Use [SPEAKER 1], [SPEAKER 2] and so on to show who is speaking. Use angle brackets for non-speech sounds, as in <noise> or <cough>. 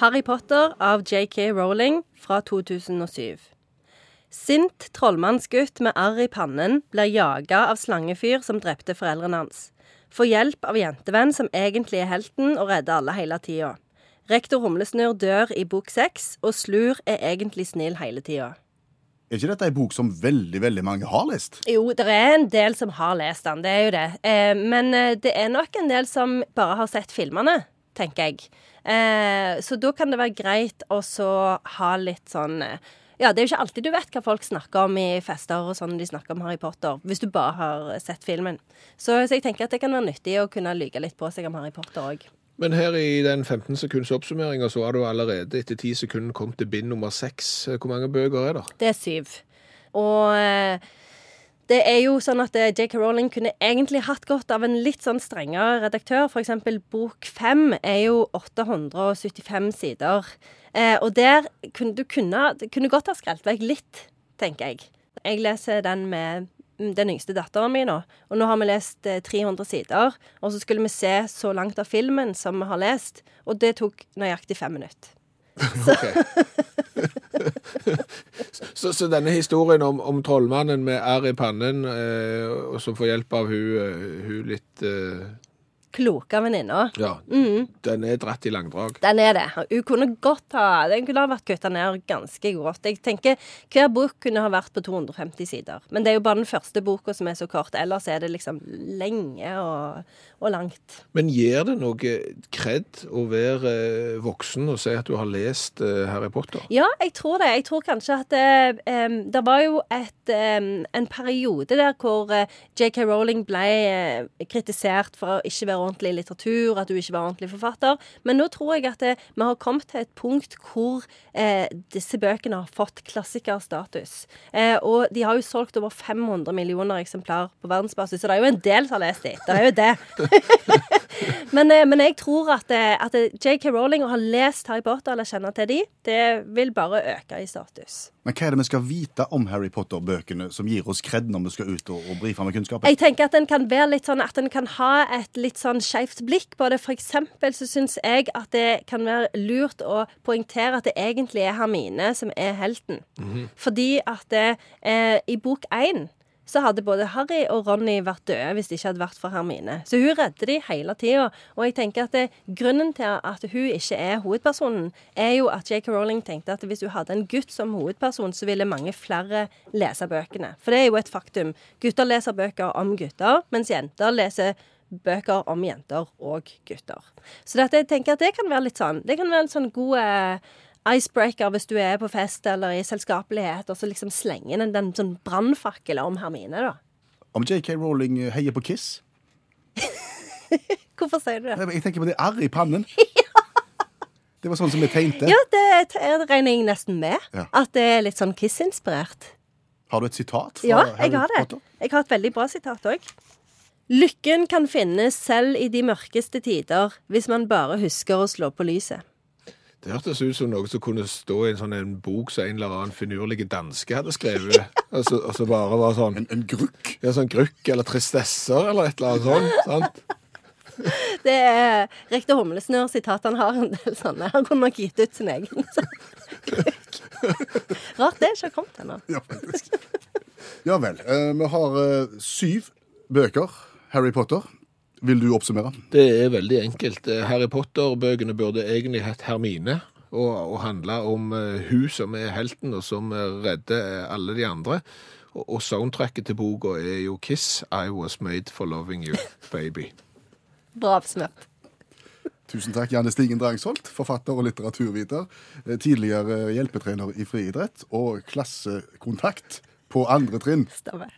[SPEAKER 1] Harry Potter av JK Rowling fra 2007. Sint trollmannsgutt med arr i pannen blir jaga av slangefyr som drepte foreldrene hans. Får hjelp av jentevenn som egentlig er helten og redder alle hele tida. Rektor Humlesnurr dør i bok seks, og Slur er egentlig snill hele tida.
[SPEAKER 2] Er ikke dette ei bok som veldig veldig mange har lest?
[SPEAKER 1] Jo, det er en del som har lest den, det er jo det. Eh, men eh, det er nok en del som bare har sett filmene, tenker jeg. Eh, så da kan det være greit å ha litt sånn eh, Ja, det er jo ikke alltid du vet hva folk snakker om i fester og sånn de snakker om Harry Potter, hvis du bare har sett filmen. Så, så jeg tenker at det kan være nyttig å kunne lyge litt på seg om Harry Potter òg.
[SPEAKER 3] Men her i den 15 sekunds oppsummeringa så har du allerede etter 10 sekunder kommet til bind nummer 6. Hvor mange bøker er det?
[SPEAKER 1] Det er syv. Og eh, det er jo sånn at eh, J.K. Rowling kunne egentlig hatt godt av en litt sånn strengere redaktør. Eksempel bok fem er jo 875 sider. Eh, og der kunne du kunne, kunne godt ha skrelt vekk litt, tenker jeg. Jeg leser den med den yngste datteren min nå. Og nå har vi lest eh, 300 sider. Og så skulle vi se så langt av filmen som vi har lest. Og det tok nøyaktig fem minutter. <laughs>
[SPEAKER 3] Så, <laughs> <laughs> så denne historien om, om trollmannen med R i pannen, eh, og som får hjelp av hun, eh, hun litt eh,
[SPEAKER 1] Kloke venninna.
[SPEAKER 3] Ja, den er dratt i langdrag.
[SPEAKER 1] Den er det. Hun kunne godt ha Den kunne ha vært kutta ned ganske godt. Jeg tenker Hver bok kunne ha vært på 250 sider. Men det er jo bare den første boka som er så kort. Ellers er det liksom lenge og, og langt.
[SPEAKER 3] Men gir det noe kred å være eh, voksen og si at du har lest eh, Harry Potter?
[SPEAKER 1] Ja, jeg tror det. Jeg tror kanskje at det, um, det var jo et, um, en periode der hvor eh, J.K. Rowling ble eh, kritisert for å ikke være ordentlig litteratur, at du ikke var ordentlig forfatter. Men nå tror jeg at det, vi har kommet til et punkt hvor eh, disse bøkene har fått klassikerstatus. Eh, og de har jo solgt over 500 millioner eksemplar på verdensbasis, så det er jo en del som har lest de. Det er jo det. <laughs> <laughs> men, eh, men jeg tror at, eh, at J.K. Rowling har ha lest Harry Potter eller kjenner til de, det vil bare øke i status.
[SPEAKER 2] Men hva er det vi skal vite om Harry Potter-bøkene som gir oss kred når vi skal ut og, og brife med kunnskapen?
[SPEAKER 1] Jeg tenker at den kan være litt sånn at en kan ha et litt sånn skeivt blikk på det. For eksempel så syns jeg at det kan være lurt å poengtere at det egentlig er Hermine som er helten. Fordi at det, eh, i bok én så hadde både Harry og Ronny vært døde hvis det ikke hadde vært for Hermine. Så hun redder de hele tida. Og jeg tenker at det, grunnen til at hun ikke er hovedpersonen, er jo at J.K. Rowling tenkte at hvis hun hadde en gutt som hovedperson, så ville mange flere lese bøkene. For det er jo et faktum. Gutter leser bøker om gutter, mens jenter leser bøker om jenter og gutter. Så dette, jeg tenker at det kan være litt sånn Det kan være en sånn god eh, icebreaker hvis du er på fest eller i selskapelighet, og så liksom slenger den, en den sånn brannfakkel om Hermine, da.
[SPEAKER 2] Om J.K. Rowling heier på Kiss? <laughs>
[SPEAKER 1] Hvorfor sier du det?
[SPEAKER 2] Jeg tenker på det arret i pannen. <laughs> Det var sånn som vi tegnte.
[SPEAKER 1] Ja, det, det regner jeg nesten med.
[SPEAKER 2] Ja.
[SPEAKER 1] At det er litt sånn Kiss-inspirert.
[SPEAKER 2] Har du et sitat
[SPEAKER 1] Ja, jeg har det.
[SPEAKER 2] Potter?
[SPEAKER 1] Jeg har et veldig bra sitat òg. Lykken kan finnes selv i de mørkeste tider, hvis man bare husker å slå på lyset.
[SPEAKER 3] Det hørtes ut som noe som kunne stå i en sånn en bok som en eller annen finurlig danske hadde skrevet. og, så, og så bare var sånn
[SPEAKER 2] En, en grukk.
[SPEAKER 3] ja, sånn grukk eller tristesser eller et eller annet sånt. sant? <laughs>
[SPEAKER 1] Det er Rektor Humlesnør sitat. Han har en del sånne. Han kunne nok gitt ut sin egen. <laughs> Rart det ikke har kommet ennå.
[SPEAKER 2] Ja, faktisk. Ja vel. Eh, vi har eh, syv bøker. Harry Potter. Vil du oppsummere?
[SPEAKER 3] Det er veldig enkelt. Eh, Harry Potter-bøkene burde egentlig hett Hermine. Og, og handle om eh, hun som er helten, og som eh, redder alle de andre. Og, og soundtracket til boka er jo Kiss, I was made for loving you, baby.
[SPEAKER 1] Bra oppsummert.
[SPEAKER 2] Tusen takk, Janne Stigen Drangsholt, forfatter og litteraturviter. Tidligere hjelpetrener i friidrett og klassekontakt på andre trinn.
[SPEAKER 1] Stemmer.